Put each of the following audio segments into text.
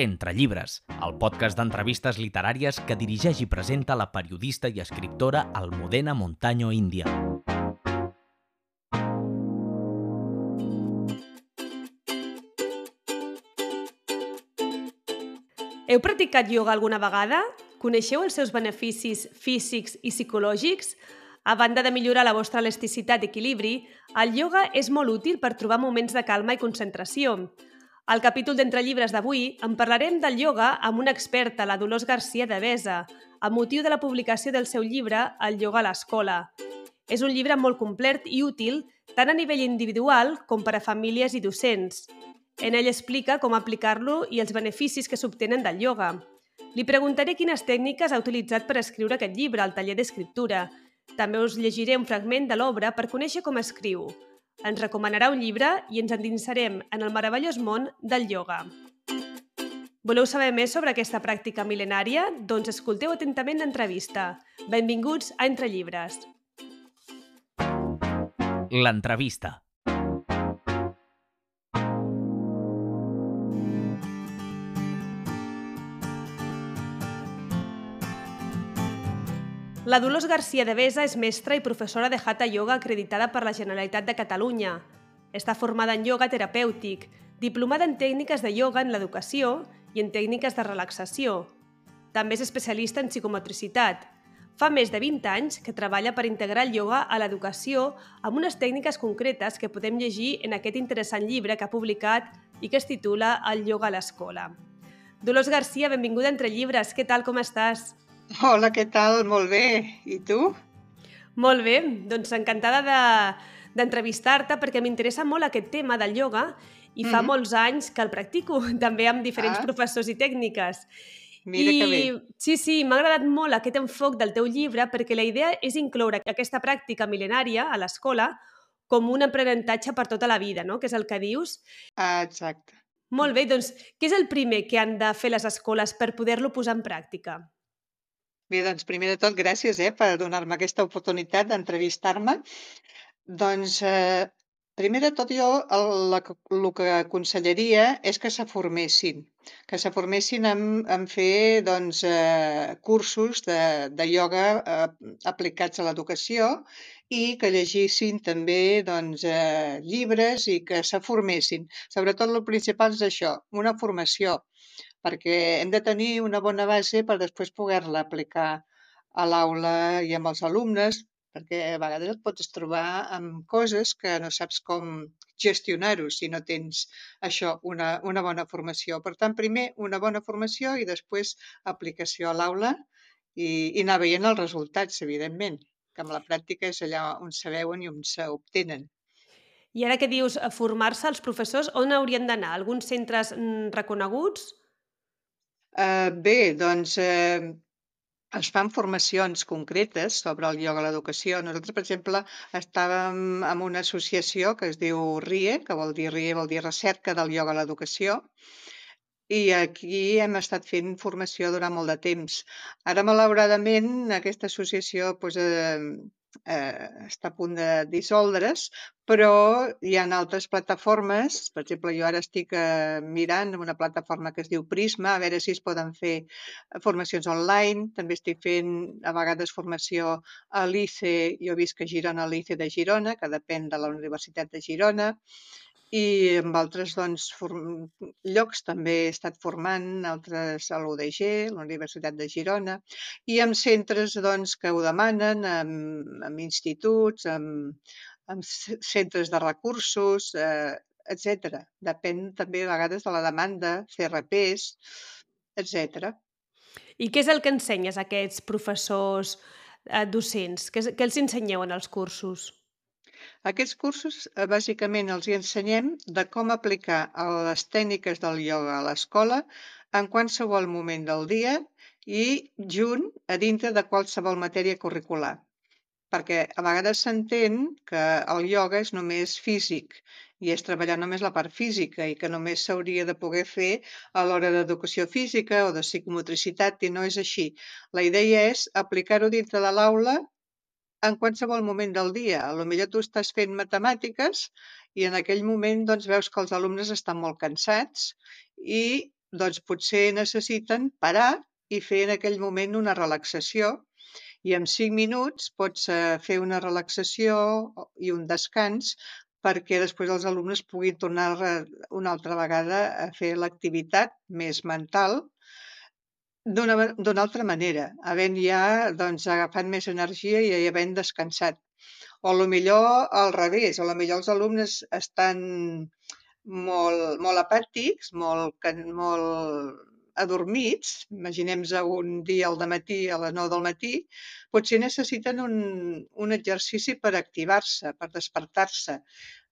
Entre llibres, el podcast d'entrevistes literàries que dirigeix i presenta la periodista i escriptora Almudena Montaño Índia. Heu practicat ioga alguna vegada? Coneixeu els seus beneficis físics i psicològics? A banda de millorar la vostra elasticitat i equilibri, el ioga és molt útil per trobar moments de calma i concentració. Al capítol d'Entre llibres d'avui en parlarem del ioga amb una experta, la Dolors Garcia de Besa, a motiu de la publicació del seu llibre El ioga a l'escola. És un llibre molt complet i útil tant a nivell individual com per a famílies i docents. En ell explica com aplicar-lo i els beneficis que s'obtenen del ioga. Li preguntaré quines tècniques ha utilitzat per escriure aquest llibre al taller d'escriptura. També us llegiré un fragment de l'obra per conèixer com escriu. Ens recomanarà un llibre i ens endinsarem en el meravellós món del ioga. Voleu saber més sobre aquesta pràctica mil·lenària? Doncs escolteu atentament l'entrevista. Benvinguts a Entre Llibres. L'entrevista. La Dolors Garcia de Besa és mestra i professora de Hatha Yoga acreditada per la Generalitat de Catalunya. Està formada en yoga terapèutic, diplomada en tècniques de yoga en l'educació i en tècniques de relaxació. També és especialista en psicomotricitat. Fa més de 20 anys que treballa per integrar el yoga a l'educació amb unes tècniques concretes que podem llegir en aquest interessant llibre que ha publicat i que es titula El yoga a l'escola. Dolors Garcia, benvinguda entre llibres. Què tal, com estàs? Hola, què tal? Molt bé. I tu? Molt bé, doncs encantada de d'entrevistar-te perquè m'interessa molt aquest tema del yoga i fa Mhm. molts anys que el practico, també amb diferents Ah. professors i tècniques. Mira que bé. I sí, sí, m'ha agradat molt aquest enfoc del teu llibre perquè la idea és incloure aquesta pràctica mil·lenària a l'escola com un aprenentatge per tota la vida, no? que és el que dius. Ah, exacte. Molt bé, doncs què és el primer que han de fer les escoles per poder-lo posar en pràctica? Bé, doncs primer de tot, gràcies eh, per donar-me aquesta oportunitat d'entrevistar-me. Doncs, eh, primer de tot, jo el, la, el que aconsellaria és que se formessin, que se formessin en, en fer doncs, eh, cursos de, de ioga eh, aplicats a l'educació i que llegissin també doncs, eh, llibres i que se formessin. Sobretot el principal és això, una formació, perquè hem de tenir una bona base per després poder-la aplicar a l'aula i amb els alumnes, perquè a vegades et pots trobar amb coses que no saps com gestionar-ho si no tens això, una, una bona formació. Per tant, primer una bona formació i després aplicació a l'aula i, i anar veient els resultats, evidentment, que amb la pràctica és allà on se veuen i on s'obtenen. I ara que dius eh, formar-se, els professors on haurien d'anar? Alguns centres mm, reconeguts? Eh, bé, doncs eh, es fan formacions concretes sobre el ioga a l'educació. Nosaltres, per exemple, estàvem en una associació que es diu RIE, que vol dir RIE vol dir Recerca del Ioga a l'Educació, i aquí hem estat fent formació durant molt de temps. Ara, malauradament, aquesta associació doncs, eh, eh, està a punt de dissoldre's, però hi ha altres plataformes. Per exemple, jo ara estic eh, mirant una plataforma que es diu Prisma, a veure si es poden fer eh, formacions online. També estic fent a vegades formació a l'ICE, jo visc a Girona, a l'ICE de Girona, que depèn de la Universitat de Girona i amb altres doncs, llocs també he estat formant, altres a l'UDG, la Universitat de Girona, i amb centres doncs, que ho demanen, amb, amb instituts, amb, amb ce- centres de recursos, eh, etc. Depèn també a vegades de la demanda, CRPs, etc. I què és el que ensenyes a aquests professors eh, docents? Què, què els ensenyeu en els cursos? Aquests cursos eh, bàsicament els hi ensenyem de com aplicar les tècniques del ioga a l'escola en qualsevol moment del dia i junt a dintre de qualsevol matèria curricular. Perquè a vegades s'entén que el ioga és només físic i és treballar només la part física i que només s'hauria de poder fer a l'hora d'educació física o de psicomotricitat i no és així. La idea és aplicar-ho dintre de l'aula en qualsevol moment del dia. A lo millor tu estàs fent matemàtiques i en aquell moment doncs, veus que els alumnes estan molt cansats i doncs potser necessiten parar i fer en aquell moment una relaxació i en 5 minuts pots eh, fer una relaxació i un descans perquè després els alumnes puguin tornar una altra vegada a fer l'activitat més mental d'una altra manera, havent ja doncs, agafat més energia i havent descansat. O a millor al revés, o a millor els alumnes estan molt, molt apàtics, molt, molt adormits, imaginem a un dia al matí a les 9 del matí, potser necessiten un, un exercici per activar-se, per despertar-se.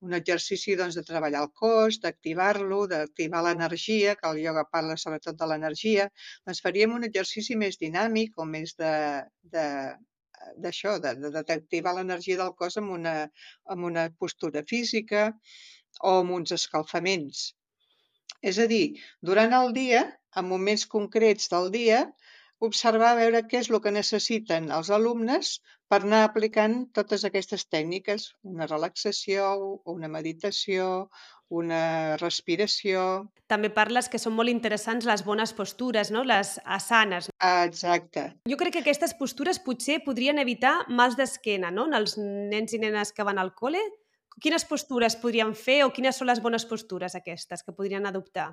Un exercici doncs, de treballar el cos, d'activar-lo, d'activar l'energia, que el ioga parla sobretot de l'energia, doncs faríem un exercici més dinàmic o més de, de, d'això, d'activar l'energia del cos amb una, amb una postura física o amb uns escalfaments. És a dir, durant el dia, en moments concrets del dia, observar a veure què és el que necessiten els alumnes per anar aplicant totes aquestes tècniques, una relaxació, una meditació, una respiració. També parles que són molt interessants les bones postures, no? les asanes. Exacte. Jo crec que aquestes postures potser podrien evitar mals d'esquena no? en els nens i nenes que van al col·le. Quines postures podrien fer o quines són les bones postures aquestes que podrien adoptar?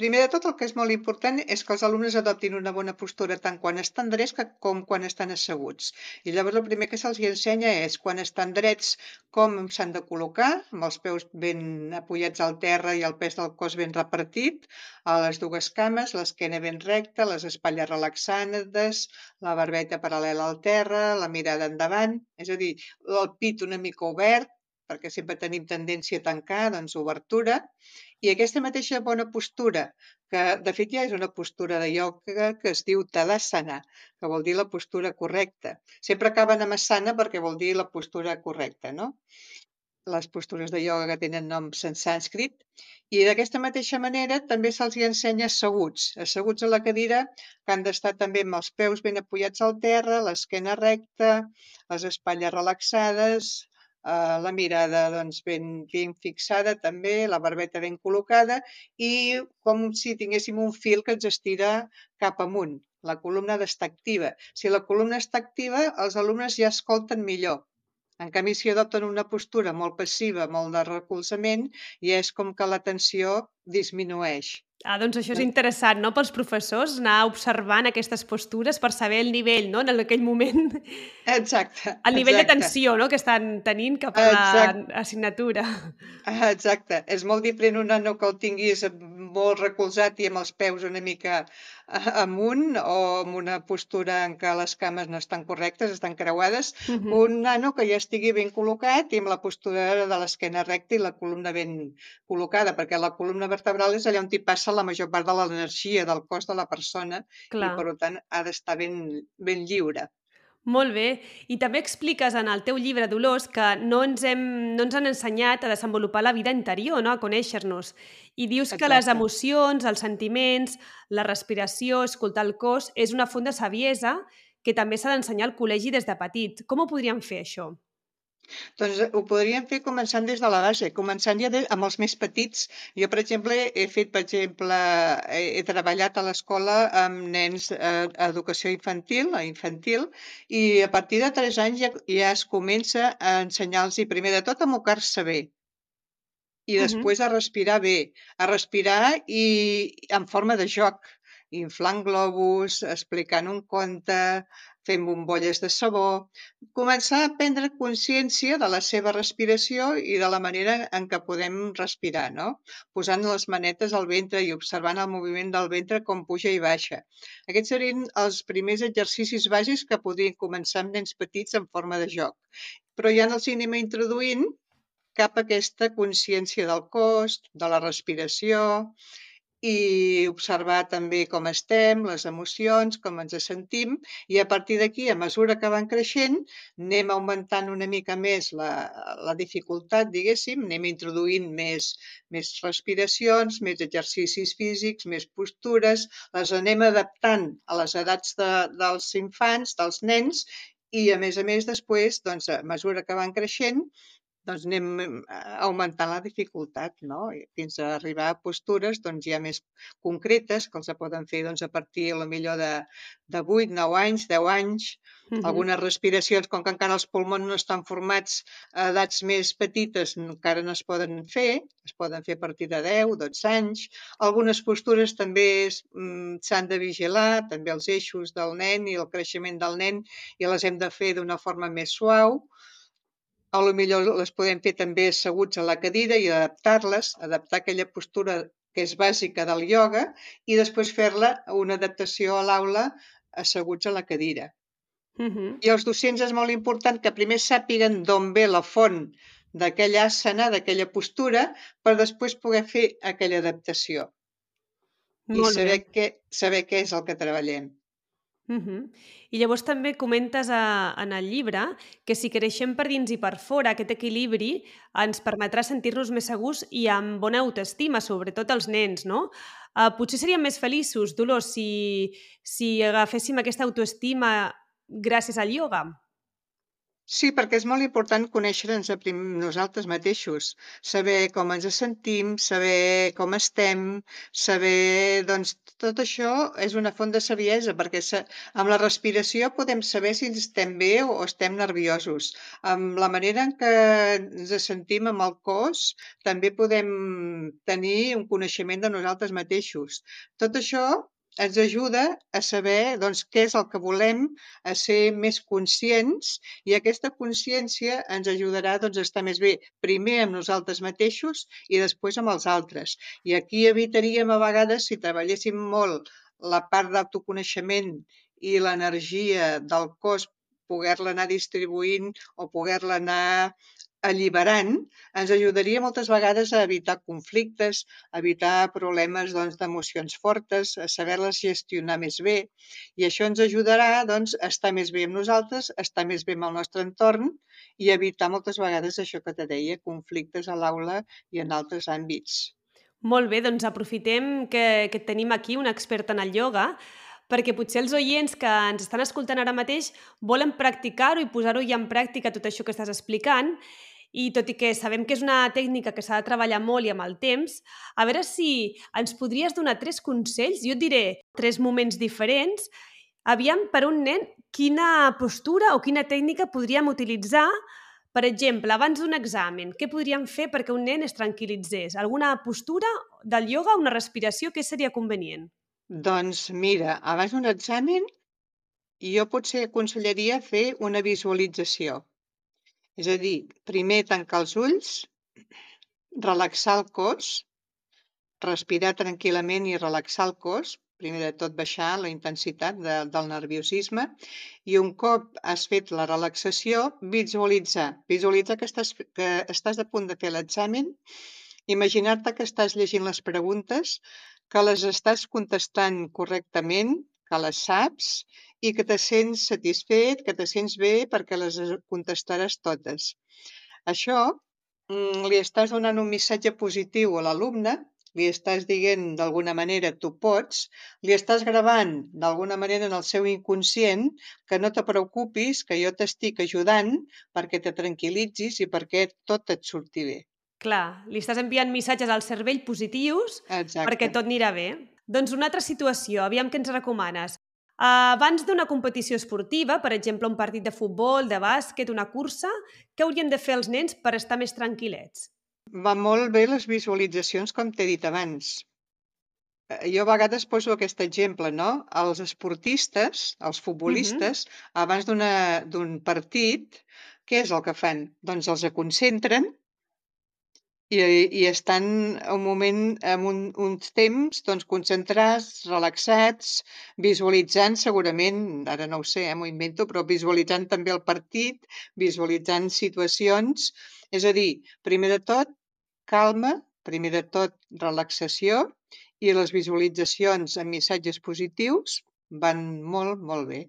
Primer de tot, el que és molt important és que els alumnes adoptin una bona postura tant quan estan drets com quan estan asseguts. I llavors el primer que se'ls ensenya és quan estan drets com s'han de col·locar, amb els peus ben apoyats al terra i el pes del cos ben repartit, a les dues cames, l'esquena ben recta, les espatlles relaxades, la barbeta paral·lela al terra, la mirada endavant, és a dir, el pit una mica obert, perquè sempre tenim tendència a tancar, doncs obertura, i aquesta mateixa bona postura, que de fet ja és una postura de ioga que es diu Tadasana, que vol dir la postura correcta. Sempre acaben amb asana perquè vol dir la postura correcta, no? Les postures de ioga que tenen noms en sànscrit. I d'aquesta mateixa manera també se'ls ensenya asseguts, asseguts a la cadira, que han d'estar també amb els peus ben apoyats al terra, l'esquena recta, les espatlles relaxades, eh, la mirada doncs, ben, ben fixada també, la barbeta ben col·locada i com si tinguéssim un fil que ens estira cap amunt. La columna d'estar activa. Si la columna està activa, els alumnes ja escolten millor. En canvi, si adopten una postura molt passiva, molt de recolzament, ja és com que l'atenció disminueix. Ah, doncs això és interessant, no?, pels professors, anar observant aquestes postures per saber el nivell, no?, en aquell moment. Exacte. El nivell exacte. d'atenció, no?, que estan tenint cap a l'assignatura. Exacte. És molt diferent un nano que el tinguis molt recolzat i amb els peus una mica amunt o amb una postura en què les cames no estan correctes, estan creuades, uh -huh. un nano que ja estigui ben col·locat i amb la postura de l'esquena recta i la columna ben col·locada, perquè la columna vertebral és allà on hi passa la major part de l'energia del cos de la persona Clar. i, per tant, ha d'estar ben, ben lliure. Molt bé. I també expliques en el teu llibre, Dolors, que no ens, hem, no ens han ensenyat a desenvolupar la vida interior, no? a conèixer-nos. I dius Exacte. que les emocions, els sentiments, la respiració, escoltar el cos, és una font de saviesa que també s'ha d'ensenyar al col·legi des de petit. Com ho podríem fer, això? Doncs ho podríem fer començant des de la base, començant ja de, amb els més petits. Jo, per exemple, he fet, per exemple, he, he treballat a l'escola amb nens eh, a educació infantil, a infantil, i a partir de 3 anys ja, ja es comença a ensenyar-los, primer de tot, a mocar-se bé, i després uh -huh. a respirar bé, a respirar i en forma de joc, inflant globus, explicant un conte, fent bombolles de sabó, començar a prendre consciència de la seva respiració i de la manera en què podem respirar, no? Posant les manetes al ventre i observant el moviment del ventre com puja i baixa. Aquests serien els primers exercicis bàsics que podrien començar amb nens petits en forma de joc. Però ja en el cinema introduint cap a aquesta consciència del cos, de la respiració, i observar també com estem, les emocions, com ens sentim i a partir d'aquí, a mesura que van creixent, anem augmentant una mica més la, la dificultat, diguéssim, anem introduint més, més respiracions, més exercicis físics, més postures, les anem adaptant a les edats de, dels infants, dels nens i a més a més després, doncs, a mesura que van creixent, doncs anem augmentant la dificultat, no? Fins a arribar a postures doncs, ja més concretes, que els poden fer doncs, a partir a millor de, de 8, 9 anys, 10 anys, Uh -huh. Algunes respiracions, com que encara els pulmons no estan formats a edats més petites, encara no es poden fer, es poden fer a partir de 10, 12 anys. Algunes postures també mm, s'han de vigilar, també els eixos del nen i el creixement del nen, i les hem de fer d'una forma més suau. A lo millor les podem fer també asseguts a la cadira i adaptar-les, adaptar aquella postura que és bàsica del ioga i després fer-la una adaptació a l'aula asseguts a la cadira. Uh -huh. I els docents és molt important que primer sàpiguen d'on ve la font d'aquella asana, d'aquella postura, per després poder fer aquella adaptació. Molt I saber bé. què, saber què és el que treballem. Uh -huh. I llavors també comentes a, en el llibre que si creixem per dins i per fora, aquest equilibri ens permetrà sentir-nos més segurs i amb bona autoestima, sobretot els nens, no? Uh, potser seríem més feliços, Dolors, si, si agaféssim aquesta autoestima gràcies al ioga? Sí, perquè és molt important conèixer-nos nosaltres mateixos, saber com ens sentim, saber com estem, saber, doncs, tot això és una font de saviesa, perquè amb la respiració podem saber si estem bé o estem nerviosos. Amb la manera en què ens sentim amb el cos, també podem tenir un coneixement de nosaltres mateixos. Tot això ens ajuda a saber doncs, què és el que volem, a ser més conscients i aquesta consciència ens ajudarà doncs, a estar més bé primer amb nosaltres mateixos i després amb els altres. I aquí evitaríem a vegades, si treballéssim molt la part d'autoconeixement i l'energia del cos poder-la anar distribuint o poder-la anar alliberant, ens ajudaria moltes vegades a evitar conflictes, a evitar problemes doncs, d'emocions doncs, fortes, a saber-les gestionar més bé. I això ens ajudarà doncs, a estar més bé amb nosaltres, a estar més bé amb el nostre entorn i evitar moltes vegades això que te deia, conflictes a l'aula i en altres àmbits. Molt bé, doncs aprofitem que, que tenim aquí una experta en el ioga perquè potser els oients que ens estan escoltant ara mateix volen practicar-ho i posar-ho ja en pràctica tot això que estàs explicant i tot i que sabem que és una tècnica que s'ha de treballar molt i amb el temps, a veure si ens podries donar tres consells, jo et diré tres moments diferents, aviam per un nen quina postura o quina tècnica podríem utilitzar per exemple, abans d'un examen, què podríem fer perquè un nen es tranquil·litzés? Alguna postura del ioga, una respiració, què seria convenient? Doncs mira, abans d'un examen jo potser aconsellaria fer una visualització. És a dir, primer tancar els ulls, relaxar el cos, respirar tranquil·lament i relaxar el cos, primer de tot baixar la intensitat de, del nerviosisme i un cop has fet la relaxació, visualitzar. Visualitzar que estàs, que estàs a punt de fer l'examen, imaginar-te que estàs llegint les preguntes, que les estàs contestant correctament, que les saps i que te sents satisfet, que te sents bé perquè les contestaràs totes. Això mm, li estàs donant un missatge positiu a l'alumne, li estàs dient d'alguna manera tu pots, li estàs gravant d'alguna manera en el seu inconscient que no te preocupis, que jo t'estic ajudant perquè te tranquil·litzis i perquè tot et surti bé. Clar, li estàs enviant missatges al cervell positius Exacte. perquè tot anirà bé. Doncs una altra situació, aviam què ens recomanes. Abans d'una competició esportiva, per exemple, un partit de futbol, de bàsquet, una cursa, què haurien de fer els nens per estar més tranquil·lets? Va molt bé les visualitzacions, com t'he dit abans. Eh, jo a vegades poso aquest exemple, no? Els esportistes, els futbolistes, uh -huh. abans d'un partit, què és el que fan? Doncs els concentren i, i estan un moment, en un, uns temps, doncs, concentrats, relaxats, visualitzant segurament, ara no ho sé, eh, m'ho invento, però visualitzant també el partit, visualitzant situacions. És a dir, primer de tot, calma, primer de tot, relaxació, i les visualitzacions amb missatges positius van molt, molt bé.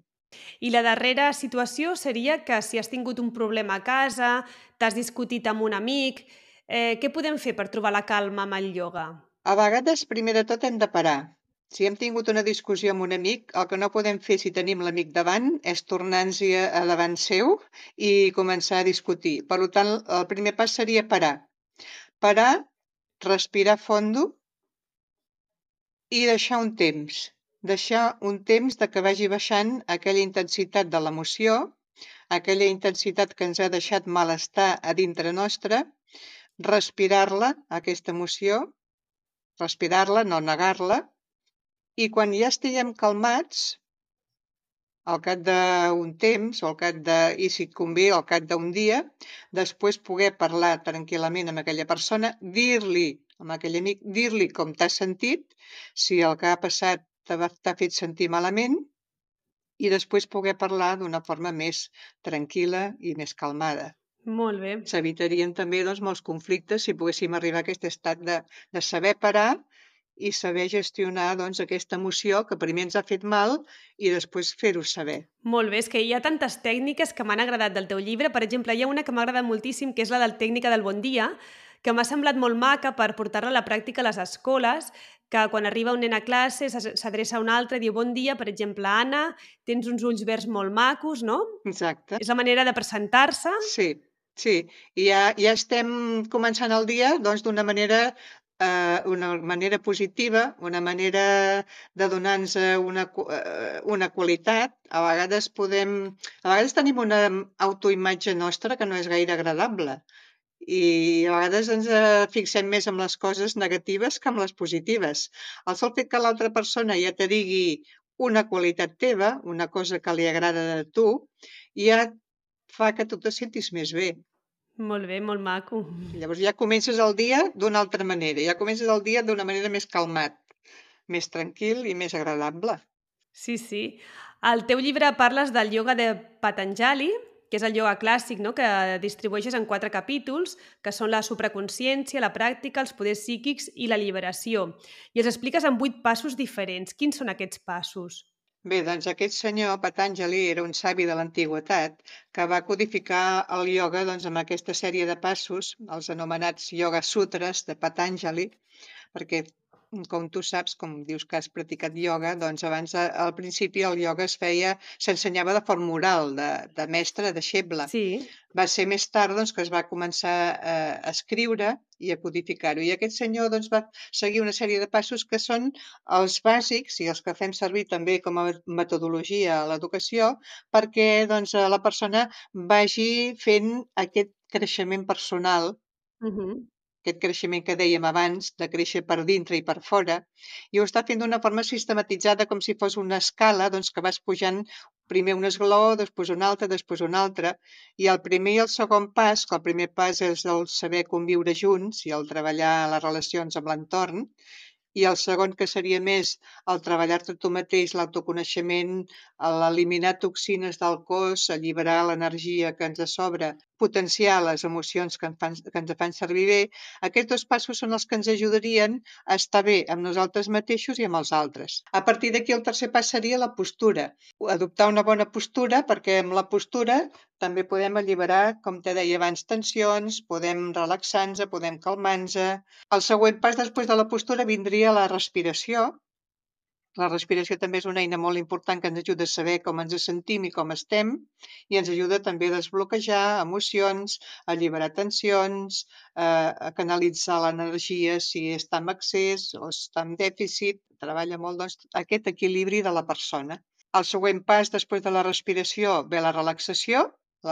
I la darrera situació seria que si has tingut un problema a casa, t'has discutit amb un amic, Eh, què podem fer per trobar la calma amb el ioga? A vegades, primer de tot, hem de parar. Si hem tingut una discussió amb un amic, el que no podem fer si tenim l'amic davant és tornar-nos a davant seu i començar a discutir. Per tant, el primer pas seria parar. Parar, respirar fondo i deixar un temps. Deixar un temps de que vagi baixant aquella intensitat de l'emoció, aquella intensitat que ens ha deixat malestar a dintre nostre, respirar-la, aquesta emoció, respirar-la, no negar-la, i quan ja estiguem calmats, al cap d'un temps, o al cap de, i si et convé, al cap d'un dia, després poder parlar tranquil·lament amb aquella persona, dir-li, amb aquell amic, dir-li com t'has sentit, si el que ha passat t'ha fet sentir malament, i després poder parlar d'una forma més tranquil·la i més calmada. Molt bé. S'evitarien també doncs, molts conflictes si poguéssim arribar a aquest estat de, de saber parar i saber gestionar doncs, aquesta emoció que primer ens ha fet mal i després fer-ho saber. Molt bé, és que hi ha tantes tècniques que m'han agradat del teu llibre. Per exemple, hi ha una que m'ha agradat moltíssim, que és la del tècnica del bon dia, que m'ha semblat molt maca per portar-la a la pràctica a les escoles, que quan arriba un nen a classe s'adreça a un altre i diu bon dia, per exemple, Anna, tens uns ulls verds molt macos, no? Exacte. És la manera de presentar-se. Sí, sí. I ja, ja estem començant el dia doncs d'una manera eh, una manera positiva, una manera de donar-nos una, eh, una qualitat. A vegades podem... A vegades tenim una autoimatge nostra que no és gaire agradable i a vegades ens eh, fixem més en les coses negatives que en les positives. El sol fet que l'altra persona ja te digui una qualitat teva, una cosa que li agrada de tu, ja fa que tu te sentis més bé. Molt bé, molt maco. Llavors ja comences el dia d'una altra manera, ja comences el dia d'una manera més calmat, més tranquil i més agradable. Sí, sí. Al teu llibre parles del ioga de Patanjali, que és el ioga clàssic, no? que distribueixes en quatre capítols, que són la supraconsciència, la pràctica, els poders psíquics i l'alliberació. I els expliques en vuit passos diferents. Quins són aquests passos? Bé, doncs aquest senyor, Patanjali, era un savi de l'antiguitat que va codificar el ioga doncs, amb aquesta sèrie de passos, els anomenats Yoga Sutras de Patanjali, perquè com tu saps, com dius que has practicat ioga, doncs abans al principi el ioga es feia, s'ensenyava de forma oral, de, de mestre, de xeble. Sí. Va ser més tard doncs, que es va començar a, a escriure i a codificar-ho. I aquest senyor doncs, va seguir una sèrie de passos que són els bàsics i els que fem servir també com a metodologia a l'educació perquè doncs, la persona vagi fent aquest creixement personal uh -huh aquest creixement que dèiem abans, de créixer per dintre i per fora, i ho està fent d'una forma sistematitzada com si fos una escala doncs, que vas pujant primer un esglaó, després un altre, després un altre, i el primer i el segon pas, que el primer pas és el saber conviure junts i el treballar les relacions amb l'entorn, i el segon, que seria més el treballar-te tu mateix, l'autoconeixement, l'eliminar toxines del cos, alliberar l'energia que ens sobra, potenciar les emocions que ens, fan, que ens fan servir bé, aquests dos passos són els que ens ajudarien a estar bé amb nosaltres mateixos i amb els altres. A partir d'aquí el tercer pas seria la postura. Adoptar una bona postura perquè amb la postura també podem alliberar, com te deia abans, tensions, podem relaxar-nos, podem calmar-nos. El següent pas després de la postura vindria la respiració. La respiració també és una eina molt important que ens ajuda a saber com ens sentim i com estem i ens ajuda també a desbloquejar emocions, a alliberar tensions, a canalitzar l'energia si està en excés o està en dèficit. Treballa molt doncs, aquest equilibri de la persona. El següent pas després de la respiració ve la relaxació,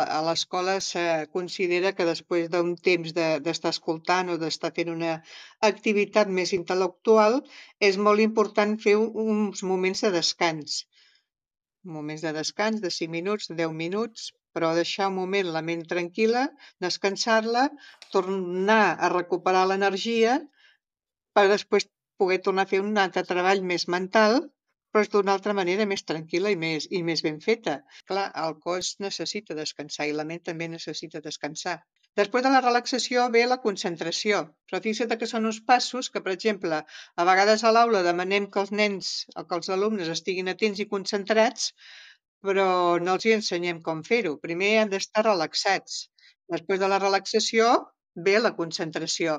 a l'escola se considera que després d'un temps d'estar escoltant o d'estar fent una activitat més intel·lectual, és molt important fer uns moments de descans. Moments de descans de 5 minuts, de 10 minuts, però deixar un moment la ment tranquil·la, descansar-la, tornar a recuperar l'energia per després poder tornar a fer un altre treball més mental però és d'una altra manera més tranquil·la i més, i més ben feta. Clar, el cos necessita descansar i la ment també necessita descansar. Després de la relaxació ve la concentració, però fixa't que són uns passos que, per exemple, a vegades a l'aula demanem que els nens o que els alumnes estiguin atents i concentrats, però no els hi ensenyem com fer-ho. Primer han d'estar relaxats. Després de la relaxació bé la concentració.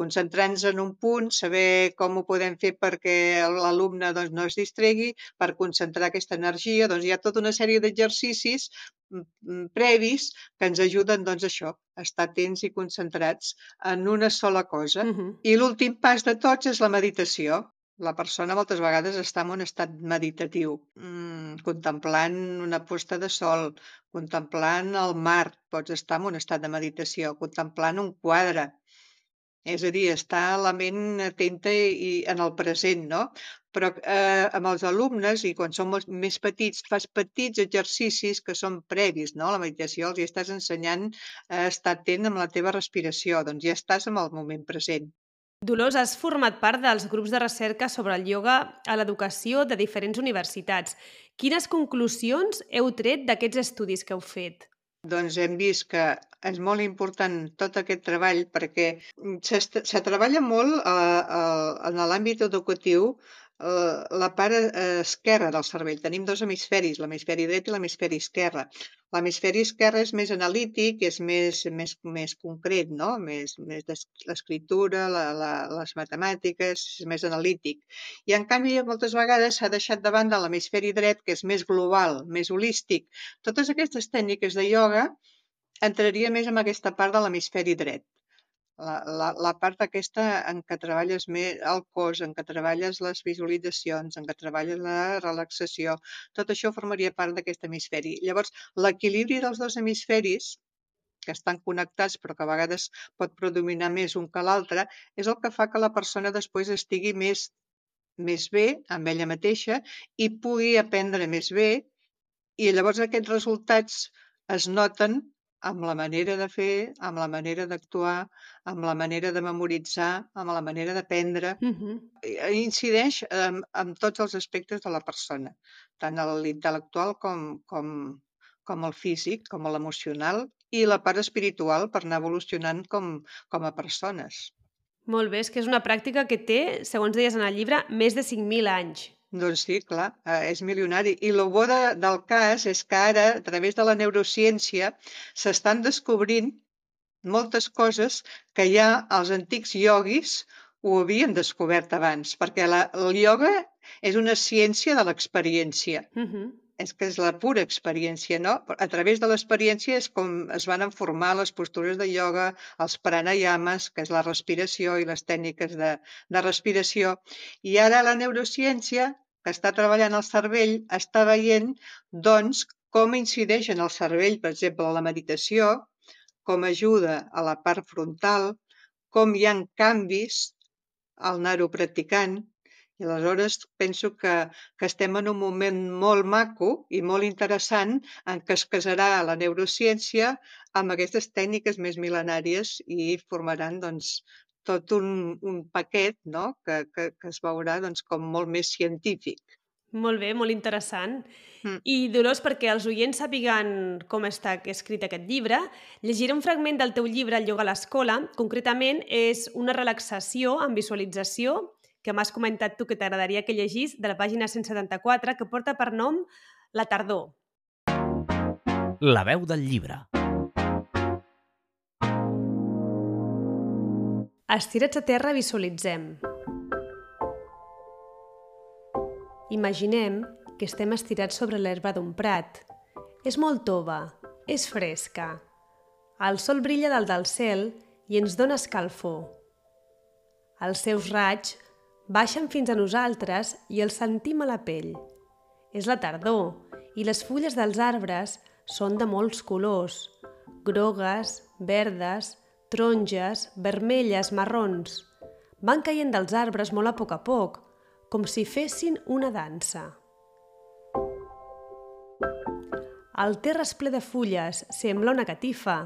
Concentrar-nos en un punt, saber com ho podem fer perquè l'alumne doncs, no es distregui, per concentrar aquesta energia, doncs hi ha tota una sèrie d'exercicis mm, mm, previs que ens ajuden doncs, això, a estar atents i concentrats en una sola cosa. Uh -huh. I l'últim pas de tots és la meditació. La persona moltes vegades està en un estat meditatiu, mm, contemplant una posta de sol, contemplant el mar, pots estar en un estat de meditació, contemplant un quadre, és a dir, estar la ment atenta i en el present, no? Però eh, amb els alumnes, i quan són molt més petits, fas petits exercicis que són previs no? la meditació, els hi estàs ensenyant a estar atent amb la teva respiració, doncs ja estàs en el moment present. Dolors, has format part dels grups de recerca sobre el ioga a l'educació de diferents universitats. Quines conclusions heu tret d'aquests estudis que heu fet? Doncs hem vist que és molt important tot aquest treball perquè se treballa molt eh, eh, en l'àmbit educatiu la part eh, esquerra del cervell. Tenim dos hemisferis, l'hemisferi dret i l'hemisferi esquerre. L'hemisferi esquerre és més analític, és més, més, més concret, no? més, més l'escriptura, les matemàtiques, és més analític. I en canvi, moltes vegades s'ha deixat de banda l'hemisferi dret, que és més global, més holístic. Totes aquestes tècniques de ioga entraria més en aquesta part de l'hemisferi dret. La, la, la part aquesta en què treballes més el cos, en què treballes les visualitzacions, en què treballes la relaxació, tot això formaria part d'aquest hemisferi. Llavors, l'equilibri dels dos hemisferis, que estan connectats però que a vegades pot predominar més un que l'altre, és el que fa que la persona després estigui més, més bé amb ella mateixa i pugui aprendre més bé i llavors aquests resultats es noten amb la manera de fer, amb la manera d'actuar, amb la manera de memoritzar, amb la manera d'aprendre. Uh -huh. I- Incideix en, en tots els aspectes de la persona, tant l'intel·lectual com, com, com el físic, com l'emocional i la part espiritual per anar evolucionant com, com a persones. Molt bé, és que és una pràctica que té, segons deies en el llibre, més de 5.000 anys. Doncs sí, clar, eh, és milionari. I el bo de, del cas és que ara, a través de la neurociència, s'estan descobrint moltes coses que ja els antics ioguis ho havien descobert abans, perquè la, el ioga és una ciència de l'experiència. Uh -huh. És que és la pura experiència, no? A través de l'experiència és com es van formar les postures de ioga, els pranayamas, que és la respiració i les tècniques de, de respiració. I ara la neurociència, que està treballant el cervell, està veient, doncs, com incideix en el cervell, per exemple, la meditació, com ajuda a la part frontal, com hi ha canvis al anar-ho practicant, i aleshores penso que, que estem en un moment molt maco i molt interessant en què es casarà la neurociència amb aquestes tècniques més mil·lenàries i formaran doncs, tot un, un paquet no? que, que, que es veurà doncs, com molt més científic. Molt bé, molt interessant. Mm. I Dolors, perquè els oients sàpiguen com està escrit aquest llibre, llegiré un fragment del teu llibre, El ioga a l'escola. Concretament, és una relaxació amb visualització que m'has comentat tu que t'agradaria que llegís, de la pàgina 174, que porta per nom La tardor. La veu del llibre. Estirats a terra visualitzem. Imaginem que estem estirats sobre l'herba d'un prat. És molt tova, és fresca. El sol brilla dalt del cel i ens dóna escalfor. Els seus raigs baixen fins a nosaltres i els sentim a la pell. És la tardor i les fulles dels arbres són de molts colors, grogues, verdes, taronges, vermelles, marrons. Van caient dels arbres molt a poc a poc, com si fessin una dansa. El terra ple de fulles sembla una catifa.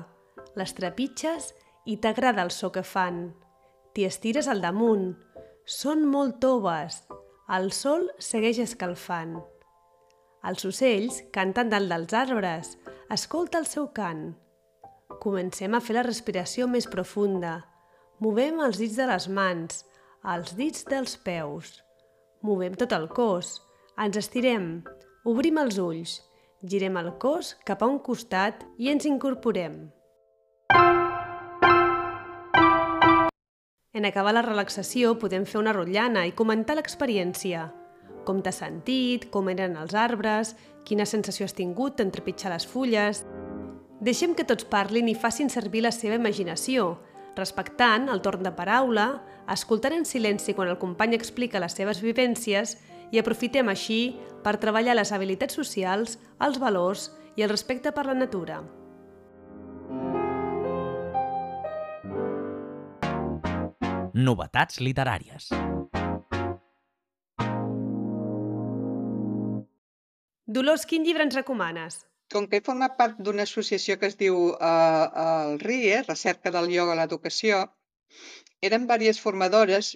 Les trepitges i t'agrada el so que fan. T'hi estires al damunt. Són molt toves. El sol segueix escalfant. Els ocells canten dalt dels arbres. Escolta el seu cant. Comencem a fer la respiració més profunda. Movem els dits de les mans, els dits dels peus. Movem tot el cos. Ens estirem. Obrim els ulls. Girem el cos cap a un costat i ens incorporem. En acabar la relaxació podem fer una rotllana i comentar l'experiència. Com t'has sentit, com eren els arbres, quina sensació has tingut en trepitjar les fulles... Deixem que tots parlin i facin servir la seva imaginació, respectant el torn de paraula, escoltant en silenci quan el company explica les seves vivències i aprofitem així per treballar les habilitats socials, els valors i el respecte per la natura. Novetats literàries. Dolors, quin llibre ens recomanes? Com que he format part d'una associació que es diu eh, el RIE, Recerca del Ioga a l'Educació, eren diverses formadores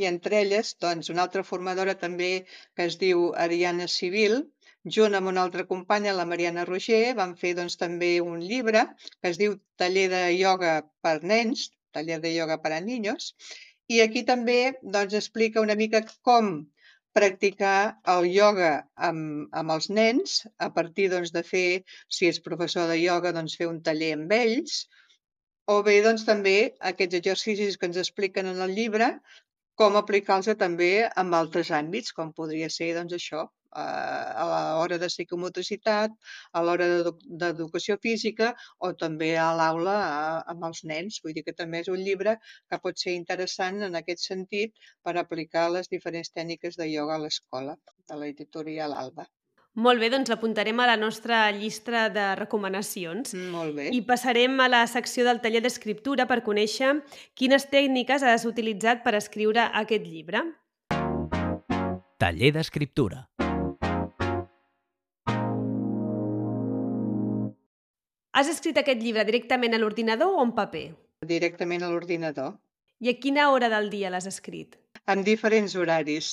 i entre elles, doncs, una altra formadora també que es diu Ariana Civil, junt amb una altra companya, la Mariana Roger, van fer doncs, també un llibre que es diu Taller de ioga per nens, Taller de ioga per a niños, i aquí també doncs, explica una mica com practicar el ioga amb, amb els nens, a partir doncs, de fer, si és professor de ioga, doncs, fer un taller amb ells, o bé doncs, també aquests exercicis que ens expliquen en el llibre, com aplicar-los també en altres àmbits, com podria ser doncs, això, a l'hora de psicomotricitat, a l'hora d'educació física o també a l'aula amb els nens. Vull dir que també és un llibre que pot ser interessant en aquest sentit per aplicar les diferents tècniques de ioga a l'escola, de l'editorial Alba. Molt bé, doncs l'apuntarem a la nostra llista de recomanacions. Molt bé. I passarem a la secció del taller d'escriptura per conèixer quines tècniques has utilitzat per escriure aquest llibre. Taller d'escriptura. Has escrit aquest llibre directament a l'ordinador o en paper? Directament a l'ordinador. I a quina hora del dia l'has escrit? En diferents horaris.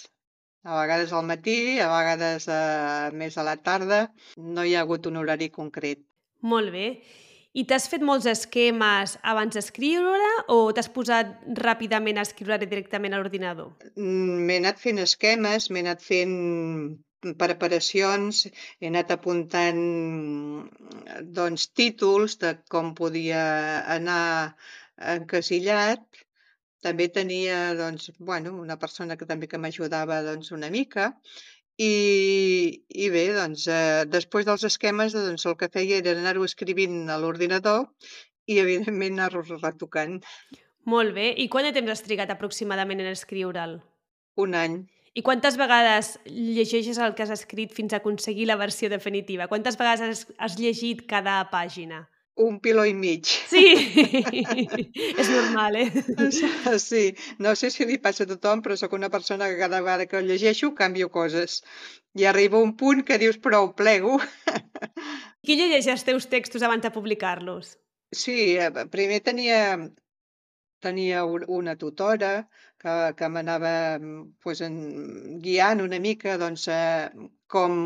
A vegades al matí, a vegades eh, més a la tarda. No hi ha hagut un horari concret. Molt bé. I t'has fet molts esquemes abans d'escriure o t'has posat ràpidament a escriure directament a l'ordinador? Mm, m'he anat fent esquemes, m'he anat fent preparacions, he anat apuntant doncs, títols de com podia anar encasillat. També tenia doncs, bueno, una persona que també que m'ajudava doncs, una mica i, i bé, doncs, eh, després dels esquemes doncs, el que feia era anar-ho escrivint a l'ordinador i evidentment anar-ho retocant. Molt bé. I quant de temps has trigat aproximadament en escriure'l? Un any. I quantes vegades llegeixes el que has escrit fins a aconseguir la versió definitiva? Quantes vegades has, has llegit cada pàgina? Un piló i mig. Sí, és normal, eh? Sí, no sé si li passa a tothom, però sóc una persona que cada vegada que llegeixo canvio coses. I arriba un punt que dius, prou, plego. Qui llegeix els teus textos abans de publicar-los? Sí, eh, primer tenia tenia una tutora que, que m'anava pues, en, guiant una mica doncs, eh, com,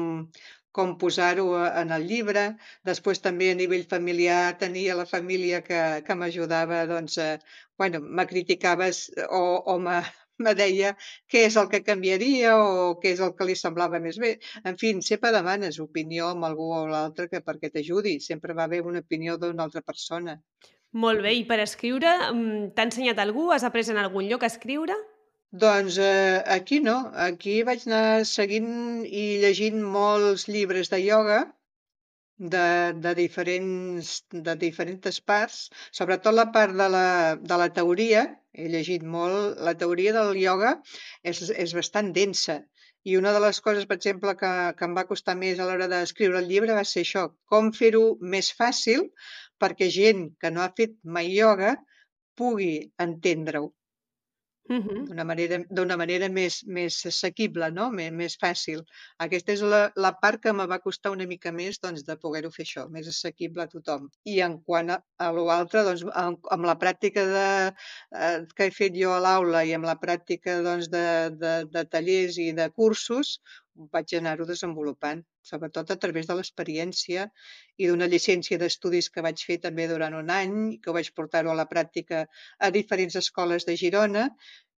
com posar-ho en el llibre. Després també a nivell familiar tenia la família que, que m'ajudava, doncs, eh, bueno, me criticaves o, o me, me deia què és el que canviaria o què és el que li semblava més bé. En fi, sempre demanes opinió amb algú o l'altre que perquè t'ajudi. Sempre va haver una opinió d'una altra persona. Molt bé, i per escriure, mm, t'ha ensenyat algú? Has après en algun lloc a escriure? Doncs eh, aquí no, aquí vaig anar seguint i llegint molts llibres de ioga de, de, diferents, de diferents parts, sobretot la part de la, de la teoria, he llegit molt, la teoria del ioga és, és bastant densa i una de les coses, per exemple, que, que em va costar més a l'hora d'escriure el llibre va ser això, com fer-ho més fàcil perquè gent que no ha fet mai ioga pugui entendre-ho Uh -huh. d'una manera, manera més, més assequible, no? més, més fàcil. Aquesta és la, la part que me va costar una mica més doncs, de poder-ho fer això, més assequible a tothom. I en quant a, a l'altre, doncs, amb, amb la pràctica de, eh, que he fet jo a l'aula i amb la pràctica doncs, de, de, de tallers i de cursos, vaig anar-ho desenvolupant, sobretot a través de l'experiència i d'una llicència d'estudis que vaig fer també durant un any, que vaig portar-ho a la pràctica a diferents escoles de Girona,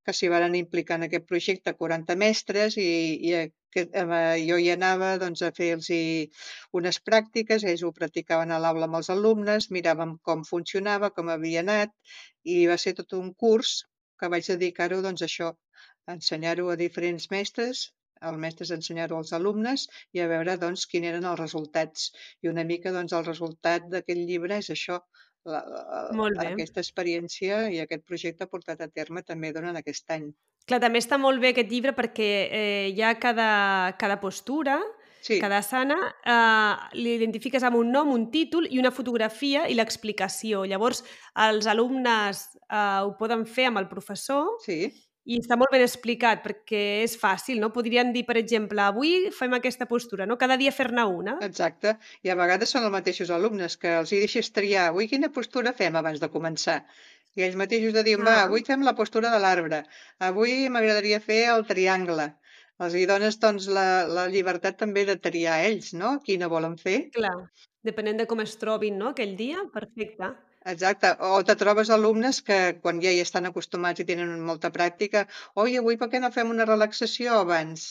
que s'hi van implicar en aquest projecte 40 mestres i, i que, eh, jo hi anava doncs, a fer-los unes pràctiques, ells ho practicaven a l'aula amb els alumnes, miràvem com funcionava, com havia anat, i va ser tot un curs que vaig dedicar-ho doncs, a això, ensenyar-ho a diferents mestres, els mestres ensenyar-ho als alumnes i a veure doncs, quins eren els resultats. I una mica doncs, el resultat d'aquest llibre és això, la, la, Molt bé. aquesta experiència i aquest projecte portat a terme també durant aquest any. Clar, també està molt bé aquest llibre perquè eh, hi ha cada, cada postura, Sí, cada asana, eh, l'identifiques amb un nom, un títol i una fotografia i l'explicació. Llavors, els alumnes eh, ho poden fer amb el professor sí, i està molt ben explicat perquè és fàcil, no? Podrien dir, per exemple, avui fem aquesta postura, no? Cada dia fer-ne una. exacte. I a vegades són els mateixos alumnes que els hi deixes triar avui quina postura fem abans de començar. I ells mateixos de dir, va, Ah. avui fem la postura de l'arbre, avui m'agradaria fer el triangle. Els hi dones doncs, la, la llibertat també de triar ells, no? Quina volen fer. Clar, depenent de com es trobin, no?, aquell dia, perfecte. Exacte. O te trobes alumnes que quan ja hi estan acostumats i tenen molta pràctica, oi, avui per què no fem una relaxació abans?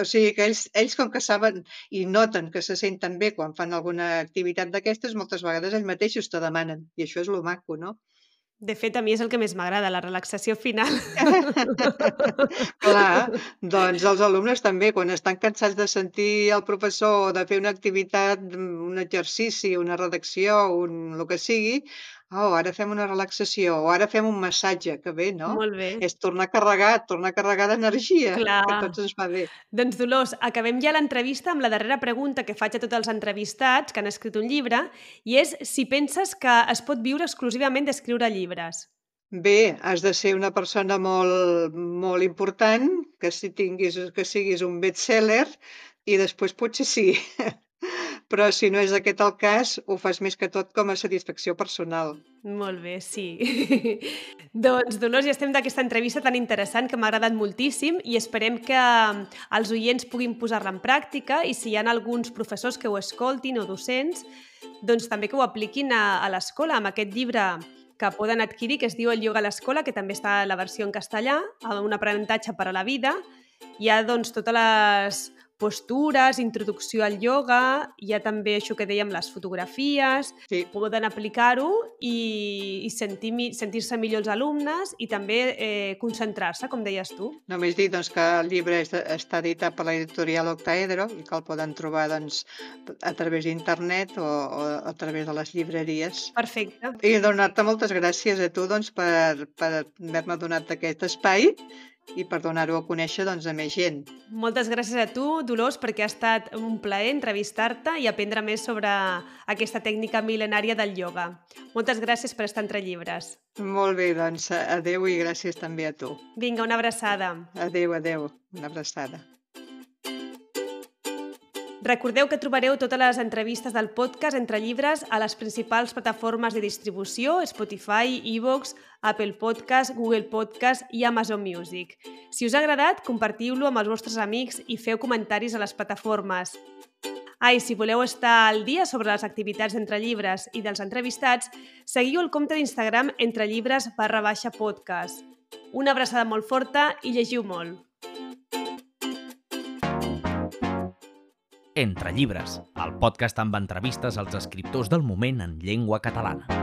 O sigui que ells, ells com que saben i noten que se senten bé quan fan alguna activitat d'aquestes, moltes vegades ells mateixos te demanen. I això és lo maco, no? De fet, a mi és el que més m'agrada, la relaxació final. Clar, doncs els alumnes també, quan estan cansats de sentir el professor o de fer una activitat, un exercici, una redacció, un el que sigui, oh, ara fem una relaxació o ara fem un massatge, que bé, no? Molt bé. És tornar a carregar, tornar a carregar d'energia, que tots ens fa bé. Doncs Dolors, acabem ja l'entrevista amb la darrera pregunta que faig a tots els entrevistats que han escrit un llibre i és si penses que es pot viure exclusivament d'escriure llibres. Bé, has de ser una persona molt, molt important, que si tinguis, que siguis un best-seller, i després potser sí. Però si no és aquest el cas, ho fas més que tot com a satisfacció personal. Molt bé, sí. doncs, Dolors, ja estem d'aquesta entrevista tan interessant que m'ha agradat moltíssim i esperem que mm, els oients puguin posar-la en pràctica i si hi ha alguns professors que ho escoltin o docents, doncs també que ho apliquin a, a l'escola amb aquest llibre que poden adquirir, que es diu El ioga a l'escola, que també està la versió en castellà, amb un aprenentatge per a la vida. Hi ha doncs totes les postures, introducció al ioga, hi ha també això que dèiem, les fotografies, Sí, poden aplicar-ho i, i sentir, sentir-se millor els alumnes i també eh, concentrar-se, com deies tu. només dir doncs, que el llibre està editat per l'editorial Octaedro i que el poden trobar doncs, a través d'internet o, o a través de les llibreries. Perfecte. I donar-te moltes gràcies a tu doncs, per, per haver-me donat aquest espai i per donar-ho a conèixer doncs, a més gent. Moltes gràcies a tu, Dolors, perquè ha estat un plaer entrevistar-te i aprendre més sobre aquesta tècnica mil·lenària del ioga. Moltes gràcies per estar entre llibres. Molt bé, doncs adeu i gràcies també a tu. Vinga, una abraçada. Adeu, adeu. Una abraçada. Recordeu que trobareu totes les entrevistes del podcast entre llibres a les principals plataformes de distribució, Spotify, iVoox, Apple Podcast, Google Podcast i Amazon Music. Si us ha agradat, compartiu-lo amb els vostres amics i feu comentaris a les plataformes. Ah, si voleu estar al dia sobre les activitats d'Entre Llibres i dels entrevistats, seguiu el compte d'Instagram Entre Llibres barra baixa podcast. Una abraçada molt forta i llegiu molt. Entre llibres, el podcast amb entrevistes als escriptors del moment en llengua catalana.